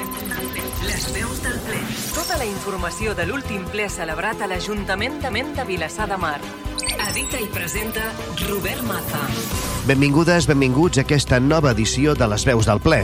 Les veus del ple. Tota la informació de l'últim ple celebrat a l'Ajuntament de Ment de Vilassar de Mar. Edita i presenta Robert Maza. Benvingudes, benvinguts a aquesta nova edició de les veus del ple.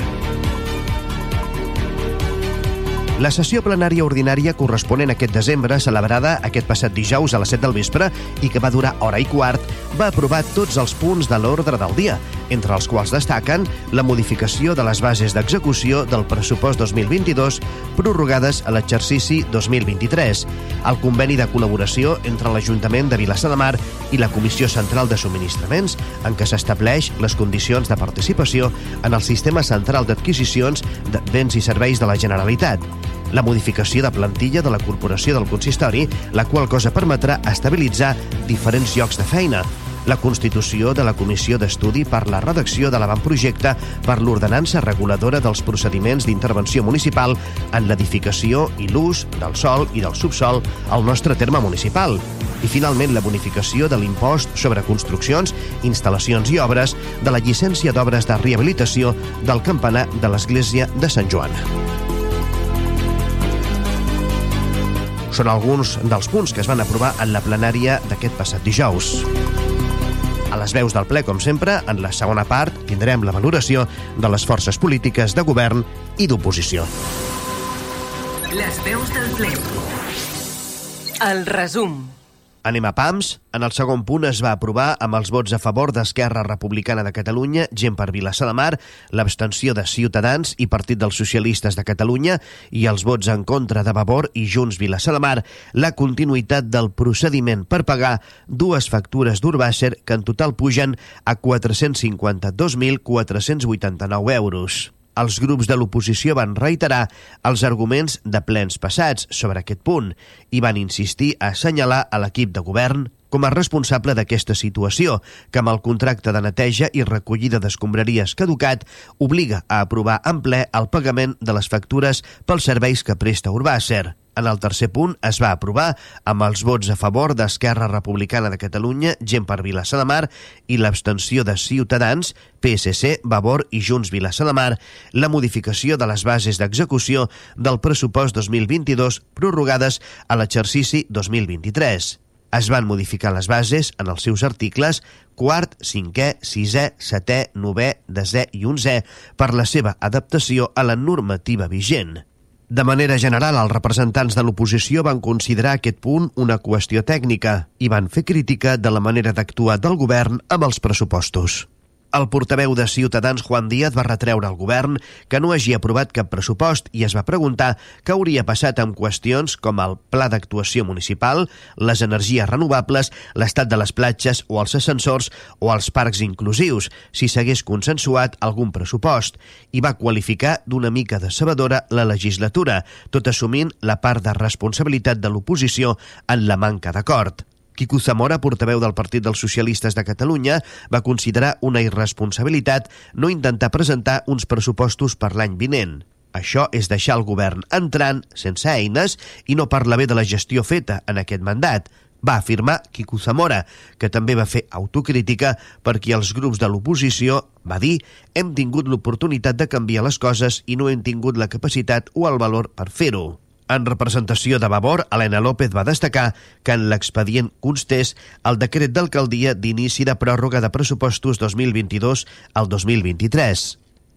La sessió plenària ordinària corresponent a aquest desembre, celebrada aquest passat dijous a les 7 del vespre i que va durar hora i quart, va aprovar tots els punts de l'ordre del dia, entre els quals destaquen la modificació de les bases d'execució del pressupost 2022 prorrogades a l'exercici 2023, el conveni de col·laboració entre l'Ajuntament de Vilassar de Mar i la Comissió Central de Subministraments, en què s'estableix les condicions de participació en el Sistema Central d'Adquisicions de Béns i Serveis de la Generalitat, la modificació de plantilla de la Corporació del Consistori, la qual cosa permetrà estabilitzar diferents llocs de feina, la constitució de la Comissió d'Estudi per la redacció de l'avantprojecte per l'ordenança reguladora dels procediments d'intervenció municipal en l'edificació i l'ús del sol i del subsol al nostre terme municipal. I, finalment, la bonificació de l'impost sobre construccions, instal·lacions i obres de la llicència d'obres de rehabilitació del campanar de l'Església de Sant Joan. Són alguns dels punts que es van aprovar en la plenària d'aquest passat dijous. A les veus del ple, com sempre, en la segona part tindrem la valoració de les forces polítiques de govern i d'oposició. Les veus del ple. El resum. Anem a PAMS. En el segon punt es va aprovar amb els vots a favor d'Esquerra Republicana de Catalunya, gent per Vilassar de Mar, l'abstenció de Ciutadans i Partit dels Socialistes de Catalunya i els vots en contra de Vavor i Junts Vilassar de Mar, la continuïtat del procediment per pagar dues factures d'Urbàcer que en total pugen a 452.489 euros. Els grups de l'oposició van reiterar els arguments de plens passats sobre aquest punt i van insistir a assenyalar a l'equip de govern com a responsable d'aquesta situació, que amb el contracte de neteja i recollida d'escombraries caducat obliga a aprovar en ple el pagament de les factures pels serveis que presta Urbàcer. En el tercer punt es va aprovar amb els vots a favor d'Esquerra Republicana de Catalunya, gent per Vilassar de Mar i l'abstenció de Ciutadans, PSC, Vavor i Junts Vilassar de Mar, la modificació de les bases d'execució del pressupost 2022 prorrogades a l'exercici 2023. Es van modificar les bases en els seus articles quart, cinquè, sisè, setè, novè, desè i onzè per la seva adaptació a la normativa vigent. De manera general, els representants de l'oposició van considerar aquest punt una qüestió tècnica i van fer crítica de la manera d'actuar del govern amb els pressupostos. El portaveu de Ciutadans, Juan Díaz, va retreure al govern que no hagi aprovat cap pressupost i es va preguntar què hauria passat amb qüestions com el pla d'actuació municipal, les energies renovables, l'estat de les platges o els ascensors o els parcs inclusius, si s'hagués consensuat algun pressupost, i va qualificar d'una mica decebedora la legislatura, tot assumint la part de responsabilitat de l'oposició en la manca d'acord. Quico Zamora, portaveu del Partit dels Socialistes de Catalunya, va considerar una irresponsabilitat no intentar presentar uns pressupostos per l'any vinent. Això és deixar el govern entrant sense eines i no parla bé de la gestió feta en aquest mandat, va afirmar Quico Zamora, que també va fer autocrítica perquè els grups de l'oposició, va dir, hem tingut l'oportunitat de canviar les coses i no hem tingut la capacitat o el valor per fer-ho. En representació de Vavor, Helena López va destacar que en l'expedient constés el decret d'alcaldia d'inici de pròrroga de pressupostos 2022 al 2023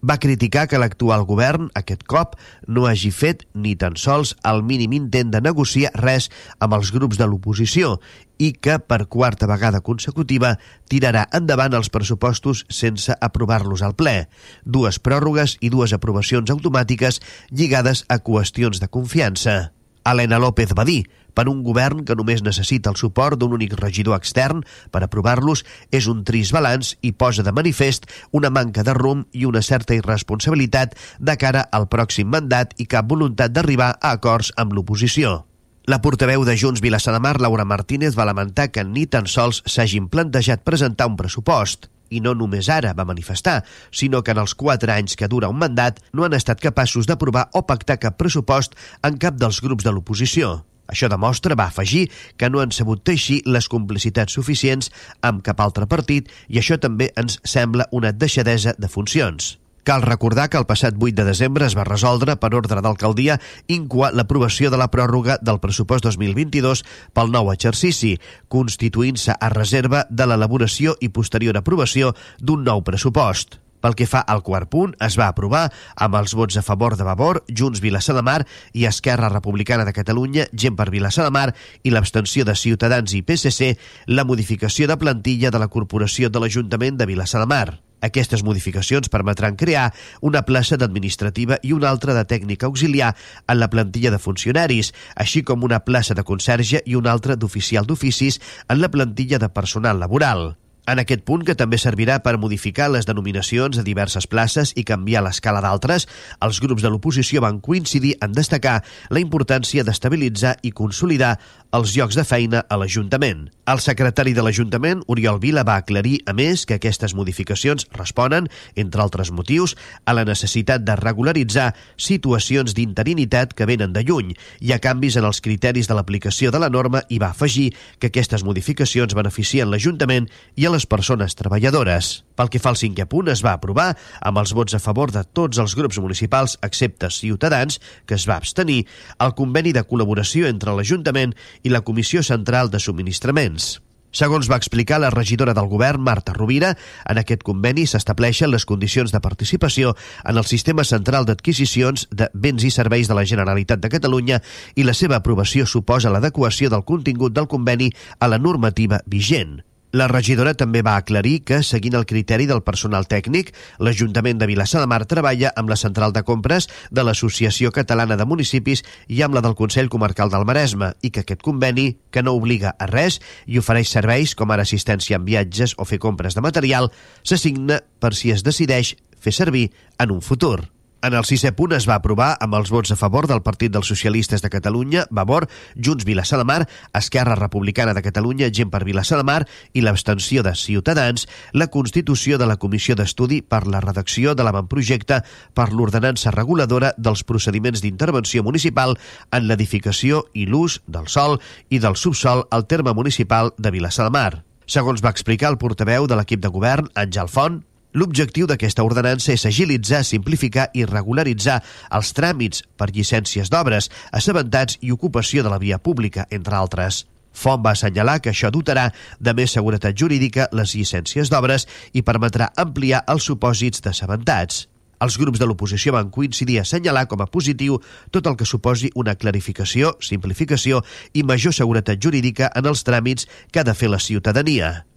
va criticar que l'actual govern, aquest cop, no hagi fet ni tan sols el mínim intent de negociar res amb els grups de l'oposició i que, per quarta vegada consecutiva, tirarà endavant els pressupostos sense aprovar-los al ple. Dues pròrrogues i dues aprovacions automàtiques lligades a qüestions de confiança. Helena López va dir per un govern que només necessita el suport d'un únic regidor extern per aprovar-los és un trist balanç i posa de manifest una manca de rumb i una certa irresponsabilitat de cara al pròxim mandat i cap voluntat d'arribar a acords amb l'oposició. La portaveu de Junts Vilassar de Mar, Laura Martínez, va lamentar que ni tan sols s'hagin plantejat presentar un pressupost i no només ara va manifestar, sinó que en els quatre anys que dura un mandat no han estat capaços d'aprovar o pactar cap pressupost en cap dels grups de l'oposició. Això demostra, va afegir, que no han sabut teixir les complicitats suficients amb cap altre partit i això també ens sembla una deixadesa de funcions. Cal recordar que el passat 8 de desembre es va resoldre, per ordre d'alcaldia, incoar l'aprovació de la pròrroga del pressupost 2022 pel nou exercici, constituint-se a reserva de l'elaboració i posterior aprovació d'un nou pressupost. Pel que fa al quart punt, es va aprovar amb els vots a favor de Vavor, Junts Vilassar de Mar i Esquerra Republicana de Catalunya, Gent per Vilassar de Mar i l'abstenció de Ciutadans i PSC la modificació de plantilla de la Corporació de l'Ajuntament de Vilassar de Mar. Aquestes modificacions permetran crear una plaça d'administrativa i una altra de tècnica auxiliar en la plantilla de funcionaris, així com una plaça de conserge i una altra d'oficial d'oficis en la plantilla de personal laboral. En aquest punt, que també servirà per modificar les denominacions de diverses places i canviar l'escala d'altres, els grups de l'oposició van coincidir en destacar la importància d'estabilitzar i consolidar els llocs de feina a l'Ajuntament. El secretari de l'Ajuntament, Oriol Vila, va aclarir, a més, que aquestes modificacions responen, entre altres motius, a la necessitat de regularitzar situacions d'interinitat que venen de lluny i a canvis en els criteris de l'aplicació de la norma i va afegir que aquestes modificacions beneficien l'Ajuntament i a les persones treballadores. Pel que fa al cinquè punt, es va aprovar, amb els vots a favor de tots els grups municipals, excepte Ciutadans, que es va abstenir, el conveni de col·laboració entre l'Ajuntament i la Comissió Central de Subministraments. Segons va explicar la regidora del govern, Marta Rovira, en aquest conveni s'estableixen les condicions de participació en el sistema central d'adquisicions de béns i serveis de la Generalitat de Catalunya i la seva aprovació suposa l'adequació del contingut del conveni a la normativa vigent. La regidora també va aclarir que, seguint el criteri del personal tècnic, l'Ajuntament de Vilassar de Mar treballa amb la central de compres de l'Associació Catalana de Municipis i amb la del Consell Comarcal del Maresme i que aquest conveni, que no obliga a res i ofereix serveis com ara assistència en viatges o fer compres de material, s'assigna per si es decideix fer servir en un futur. En el sisè punt es va aprovar amb els vots a favor del Partit dels Socialistes de Catalunya, Vavor, Junts Vilassar de Mar, Esquerra Republicana de Catalunya, Gent per Vilassar de Mar i l'abstenció de Ciutadans, la constitució de la Comissió d'Estudi per la redacció de l'avantprojecte per l'ordenança reguladora dels procediments d'intervenció municipal en l'edificació i l'ús del sol i del subsol al terme municipal de Vilassar de Mar. Segons va explicar el portaveu de l'equip de govern, Àngel Font, L'objectiu d'aquesta ordenança és agilitzar, simplificar i regularitzar els tràmits per llicències d'obres, assabentats i ocupació de la via pública, entre altres. Font va assenyalar que això dotarà de més seguretat jurídica les llicències d'obres i permetrà ampliar els supòsits d'assabentats. Els grups de l'oposició van coincidir a assenyalar com a positiu tot el que suposi una clarificació, simplificació i major seguretat jurídica en els tràmits que ha de fer la ciutadania.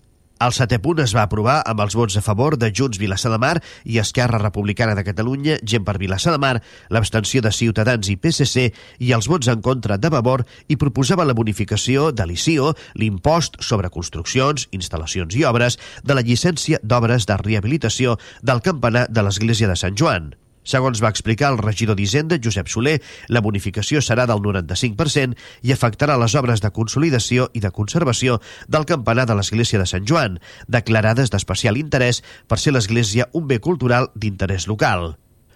El setè punt es va aprovar amb els vots a favor de Junts Vilassar de Mar i Esquerra Republicana de Catalunya, Gent per Vilassar de Mar, l'abstenció de Ciutadans i PSC i els vots en contra de Vavor i proposava la bonificació de l'ICIO, l'impost sobre construccions, instal·lacions i obres, de la llicència d'obres de rehabilitació del campanar de l'Església de Sant Joan. Segons va explicar el regidor d'Hisenda, Josep Soler, la bonificació serà del 95% i afectarà les obres de consolidació i de conservació del campanar de l'Església de Sant Joan, declarades d'especial interès per ser l'Església un bé cultural d'interès local.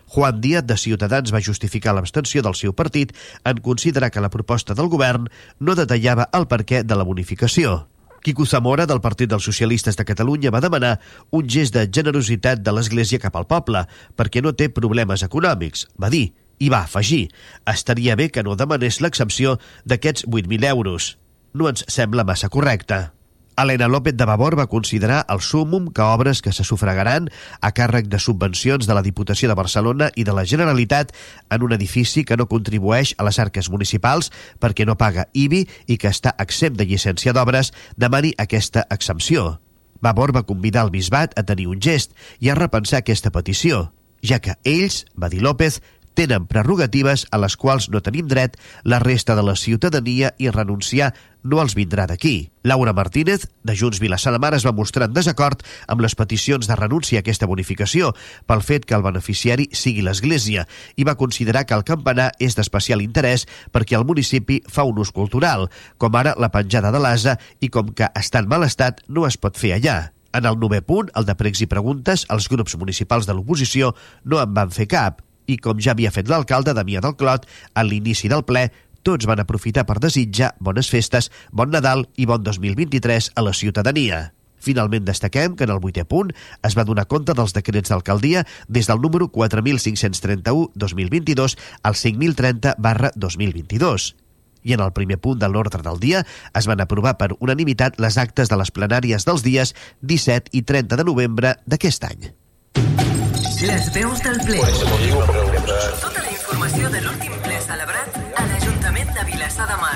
Juan Díaz de Ciutadans va justificar l'abstenció del seu partit en considerar que la proposta del govern no detallava el perquè de la bonificació. Quico Zamora, del Partit dels Socialistes de Catalunya, va demanar un gest de generositat de l'Església cap al poble, perquè no té problemes econòmics, va dir, i va afegir, estaria bé que no demanés l'exempció d'aquests 8.000 euros. No ens sembla massa correcte. Helena López de Vavor va considerar el súmum que obres que se sufragaran a càrrec de subvencions de la Diputació de Barcelona i de la Generalitat en un edifici que no contribueix a les arques municipals perquè no paga IBI i que està exempt de llicència d'obres, demani aquesta exempció. Vavor va convidar el bisbat a tenir un gest i a repensar aquesta petició, ja que ells, va dir López, tenen prerrogatives a les quals no tenim dret la resta de la ciutadania i renunciar no els vindrà d'aquí. Laura Martínez, de Junts Vilassar de Mar, es va mostrar en desacord amb les peticions de renúncia a aquesta bonificació pel fet que el beneficiari sigui l'Església i va considerar que el campanar és d'especial interès perquè el municipi fa un ús cultural, com ara la penjada de l'asa i com que està en mal estat no es pot fer allà. En el novè punt, el de pregs i preguntes, els grups municipals de l'oposició no en van fer cap i com ja havia fet l'alcalde Damià del Clot a l'inici del ple, tots van aprofitar per desitjar bones festes, bon Nadal i bon 2023 a la ciutadania. Finalment destaquem que en el vuitè punt es va donar compte dels decrets d'alcaldia des del número 4531-2022 al 5030 barra 2022 i en el primer punt de l'ordre del dia es van aprovar per unanimitat les actes de les plenàries dels dies 17 i 30 de novembre d'aquest any. Les veus del ple. Tota la informació de l'últim ple celebrat a l'Ajuntament de Vilassar de Mar.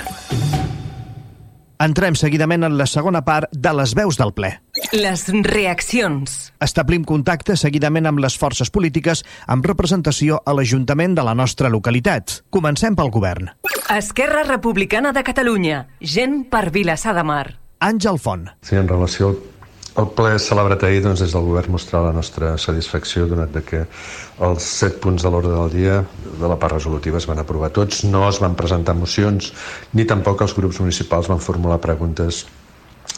Entrem seguidament en la segona part de les veus del ple. Les reaccions. Establim contacte seguidament amb les forces polítiques amb representació a l'Ajuntament de la nostra localitat. Comencem pel govern. Esquerra Republicana de Catalunya. Gent per Vilassar de Mar. Àngel Font. Sí, en relació al el ple celebrat ahir doncs, des del govern mostrar la nostra satisfacció donat de que els set punts de l'ordre del dia de la part resolutiva es van aprovar tots, no es van presentar mocions ni tampoc els grups municipals van formular preguntes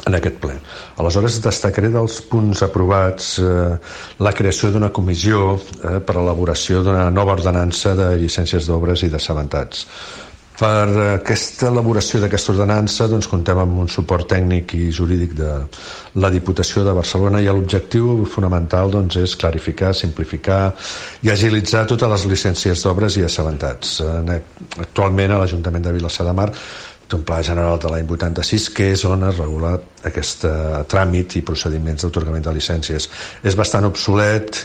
en aquest ple. Aleshores destacaré dels punts aprovats eh, la creació d'una comissió eh, per a l'elaboració d'una nova ordenança de llicències d'obres i d'assabentats. Per aquesta elaboració d'aquesta ordenança doncs, comptem amb un suport tècnic i jurídic de la Diputació de Barcelona i l'objectiu fonamental doncs, és clarificar, simplificar i agilitzar totes les llicències d'obres i assabentats. Actualment a l'Ajuntament de Vilassar de Mar té un pla general de l'any 86 que és on es regula aquest tràmit i procediments d'atorgament de llicències. És bastant obsolet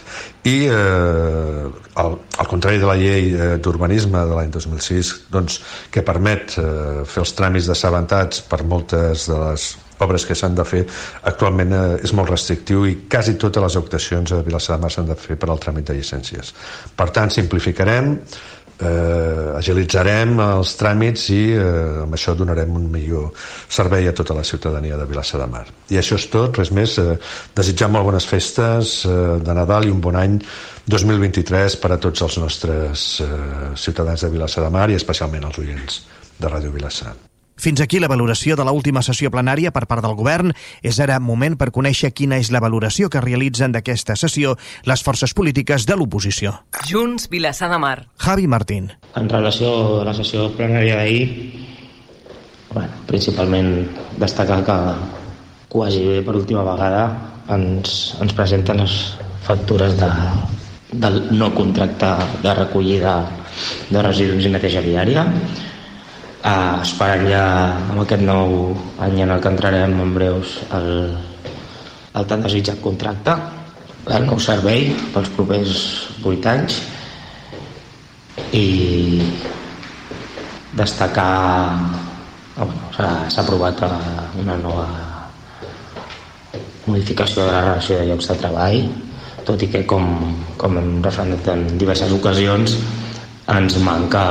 i, eh, al, al contrari de la llei eh, d'urbanisme de l'any 2006, doncs, que permet eh, fer els tràmits d'assabentats per moltes de les obres que s'han de fer actualment eh, és molt restrictiu i quasi totes les actuacions a Vilassar de Mar s'han de fer per al tràmit de llicències. Per tant, simplificarem, eh, agilitzarem els tràmits i eh, amb això donarem un millor servei a tota la ciutadania de Vilassa de Mar. I això és tot, res més. Eh, desitjar molt bones festes eh, de Nadal i un bon any 2023 per a tots els nostres eh, ciutadans de Vilassa de Mar i especialment els oients de Ràdio Vilassa. Fins aquí la valoració de l'última sessió plenària per part del govern. És ara moment per conèixer quina és la valoració que realitzen d'aquesta sessió les forces polítiques de l'oposició. Junts, Vilassar de Mar. Javi Martín. En relació a la sessió plenària d'ahir, bueno, principalment destacar que quasi bé per última vegada ens, ens presenten les factures de, del no contracte de recollida de residus i neteja viària Esperant ja amb aquest nou any en el que entrarem en breus el, el tan desitjat contracte el nou servei pels propers 8 anys. I destacar bueno, s'ha aprovat una nova modificació de la relació de llocs de treball tot i que com, com hem referendat en diverses ocasions ens manca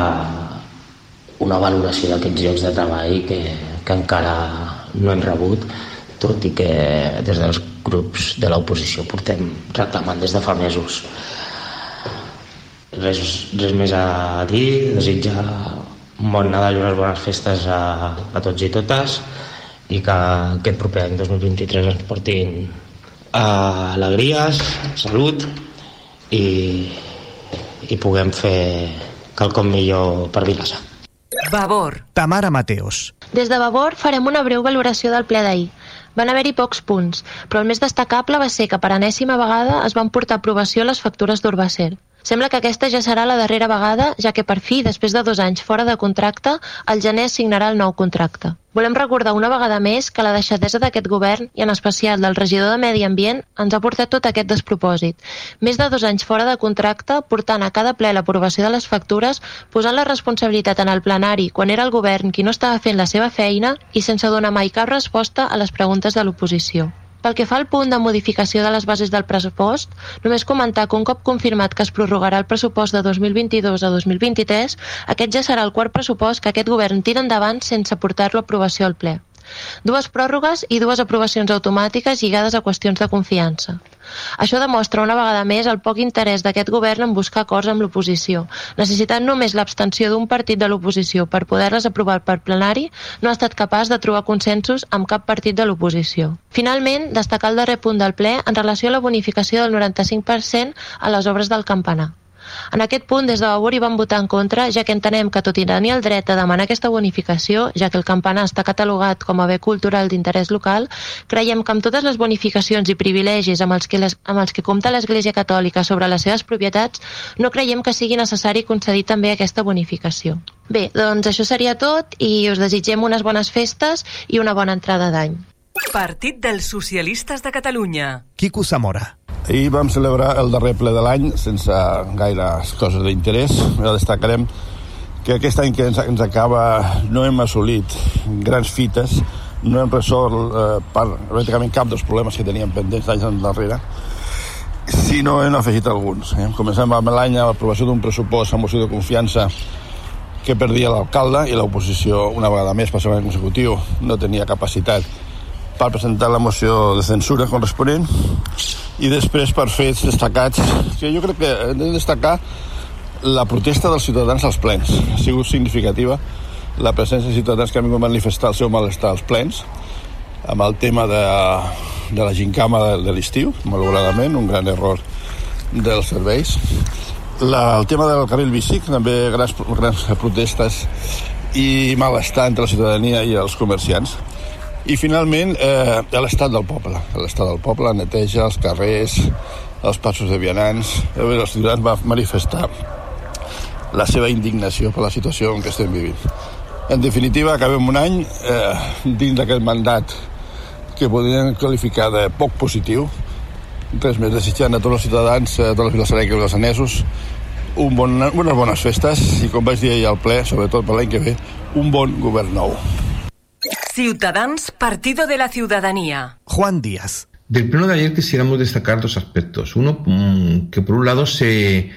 una valoració d'aquests llocs de treball que, que encara no hem rebut, tot i que des dels grups de l'oposició portem reclamant des de fa mesos. Res, res més a dir, desitjar un bon Nadal i unes bones festes a, a tots i totes i que aquest proper any 2023 ens portin uh, alegries, salut i, i puguem fer quelcom millor per Vilassar. Vavor. Tamara Mateos. Des de Vavor farem una breu valoració del ple d'ahir. Van haver-hi pocs punts, però el més destacable va ser que per enèsima vegada es van portar a aprovació les factures d'Urbacer. Sembla que aquesta ja serà la darrera vegada, ja que per fi, després de dos anys fora de contracte, el gener signarà el nou contracte. Volem recordar una vegada més que la deixadesa d'aquest govern, i en especial del regidor de Medi Ambient, ens ha portat tot aquest despropòsit. Més de dos anys fora de contracte, portant a cada ple l'aprovació de les factures, posant la responsabilitat en el plenari, quan era el govern qui no estava fent la seva feina i sense donar mai cap resposta a les preguntes de l'oposició. Pel que fa al punt de modificació de les bases del pressupost, només comentar que un cop confirmat que es prorrogarà el pressupost de 2022 a 2023, aquest ja serà el quart pressupost que aquest govern tira endavant sense portar-lo a aprovació al ple. Dues pròrrogues i dues aprovacions automàtiques lligades a qüestions de confiança. Això demostra una vegada més el poc interès d'aquest govern en buscar acords amb l'oposició. Necessitant només l'abstenció d'un partit de l'oposició per poder-les aprovar per plenari, no ha estat capaç de trobar consensos amb cap partit de l'oposició. Finalment, destacar el darrer punt del ple en relació a la bonificació del 95% a les obres del campanar. En aquest punt, des de Vavor hi vam votar en contra, ja que entenem que tot i tenir el dret a demanar aquesta bonificació, ja que el campanar està catalogat com a bé cultural d'interès local, creiem que amb totes les bonificacions i privilegis amb els que, les, amb els que compta l'Església Catòlica sobre les seves propietats, no creiem que sigui necessari concedir també aquesta bonificació. Bé, doncs això seria tot i us desitgem unes bones festes i una bona entrada d'any. Partit dels Socialistes de Catalunya. Quico Zamora. Ahir vam celebrar el darrer ple de l'any sense gaires coses d'interès. Ja destacarem que aquest any que ens, ens acaba no hem assolit grans fites, no hem resolt eh, per, pràcticament cap dels problemes que teníem pendents d'anys enrere, sinó hem afegit alguns. Eh? Comencem amb l'any amb l'aprovació d'un pressupost amb moció de confiança que perdia l'alcalde i l'oposició una vegada més per segon consecutiu no tenia capacitat per presentar la moció de censura corresponent i després per fets destacats que jo crec que hem de destacar la protesta dels ciutadans als plens ha sigut significativa la presència de ciutadans que han vingut a manifestar el seu malestar als plens amb el tema de, de la gincama de, l'estiu, malauradament, un gran error dels serveis. La, el tema del carril bici, també grans, grans protestes i malestar entre la ciutadania i els comerciants. I finalment, eh, l'estat del poble. L'estat del poble neteja els carrers, els passos de vianants. Els ciutadans van manifestar la seva indignació per la situació en què estem vivint. En definitiva, acabem un any eh, dins d'aquest mandat que podríem qualificar de poc positiu. Res més, desitjant a tots els ciutadans, a tots els vilassarencs i vilassanesos, un bon, unes bones festes i, com vaig dir ahir al ple, sobretot per l'any que ve, un bon govern nou. Ciudadans, Partido de la Ciudadanía. Juan Díaz. Del pleno de ayer quisiéramos destacar dos aspectos. Uno, mm, que por un lado se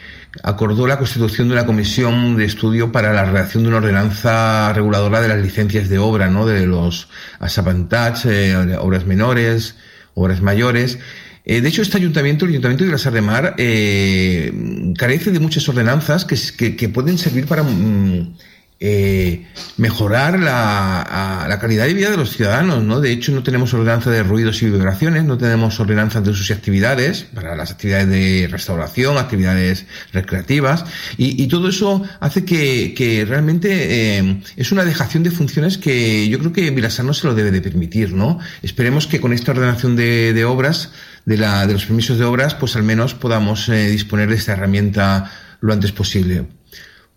acordó la constitución de una comisión de estudio para la redacción de una ordenanza reguladora de las licencias de obra, ¿no? De los asabantats, eh, obras menores, obras mayores. Eh, de hecho, este ayuntamiento, el ayuntamiento de Grasar de Mar, eh, carece de muchas ordenanzas que, que, que pueden servir para mm, eh, mejorar la, la, calidad de vida de los ciudadanos, ¿no? De hecho, no tenemos ordenanza de ruidos y vibraciones, no tenemos ordenanzas de y actividades para las actividades de restauración, actividades recreativas, y, y todo eso hace que, que realmente eh, es una dejación de funciones que yo creo que Vilasar no se lo debe de permitir, ¿no? Esperemos que con esta ordenación de, de obras, de, la, de los permisos de obras, pues al menos podamos eh, disponer de esta herramienta lo antes posible.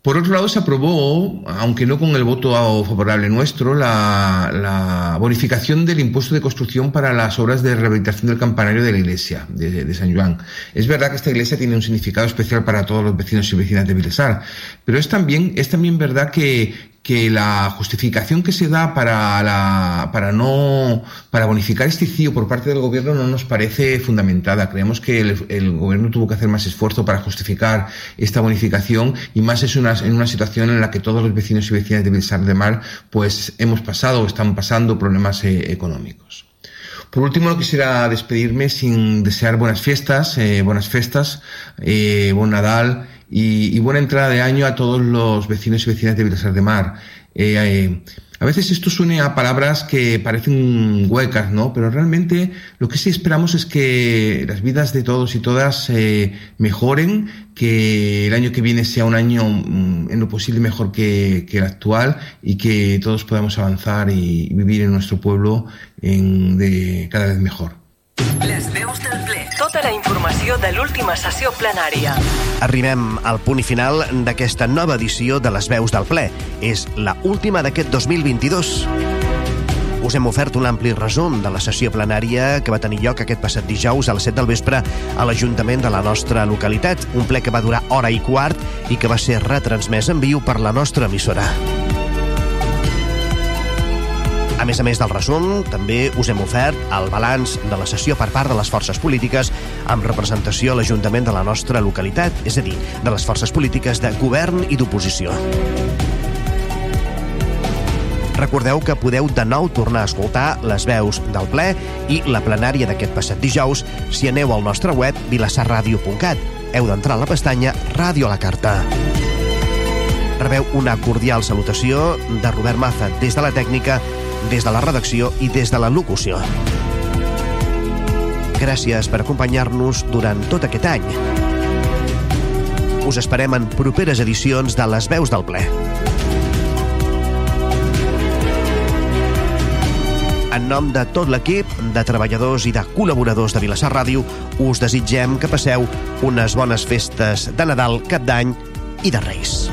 Por otro lado, se aprobó, aunque no con el voto favorable nuestro, la, bonificación del impuesto de construcción para las obras de rehabilitación del campanario de la iglesia de, de, San Juan. Es verdad que esta iglesia tiene un significado especial para todos los vecinos y vecinas de Vilesar, pero es también, es también verdad que, que la justificación que se da para la, para no, para bonificar este CIO por parte del gobierno no nos parece fundamentada. Creemos que el, gobierno tuvo que hacer más esfuerzo para justificar esta bonificación y más es una, en una situación en la que todos los vecinos y vecinas de Vilsar de Mar pues hemos pasado o están pasando problemas eh, económicos. Por último, no quisiera despedirme sin desear buenas fiestas, eh, buenas fiestas, eh, buen Nadal y, y, buena entrada de año a todos los vecinos y vecinas de Vilasar de Mar. Eh, eh, a veces esto suena a palabras que parecen huecas, ¿no? Pero realmente lo que sí esperamos es que las vidas de todos y todas eh, mejoren, que el año que viene sea un año mm, en lo posible mejor que, que, el actual y que todos podamos avanzar y vivir en nuestro pueblo en, de cada vez mejor. Les veus del ple. Tota la informació de l'última sessió plenària. Arribem al punt i final d'aquesta nova edició de les veus del ple. És la última d'aquest 2022. Us hem ofert un ampli resum de la sessió plenària que va tenir lloc aquest passat dijous a les 7 del vespre a l'Ajuntament de la nostra localitat, un ple que va durar hora i quart i que va ser retransmès en viu per la nostra emissora. A més a més del resum, també us hem ofert el balanç de la sessió per part de les forces polítiques amb representació a l'Ajuntament de la nostra localitat, és a dir, de les forces polítiques de govern i d'oposició. Recordeu que podeu de nou tornar a escoltar les veus del ple i la plenària d'aquest passat dijous si aneu al nostre web vilassarradio.cat. Heu d'entrar a la pestanya Ràdio a la Carta. Rebeu una cordial salutació de Robert Maza des de la tècnica des de la redacció i des de la locució. Gràcies per acompanyar-nos durant tot aquest any. Us esperem en properes edicions de Les Veus del Ple. En nom de tot l'equip, de treballadors i de col·laboradors de Vilassar Ràdio, us desitgem que passeu unes bones festes de Nadal, Cap d'Any i de Reis.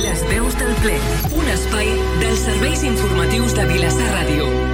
Les veus del ple, un espai dels serveis informatius de Vilassar Ràdio.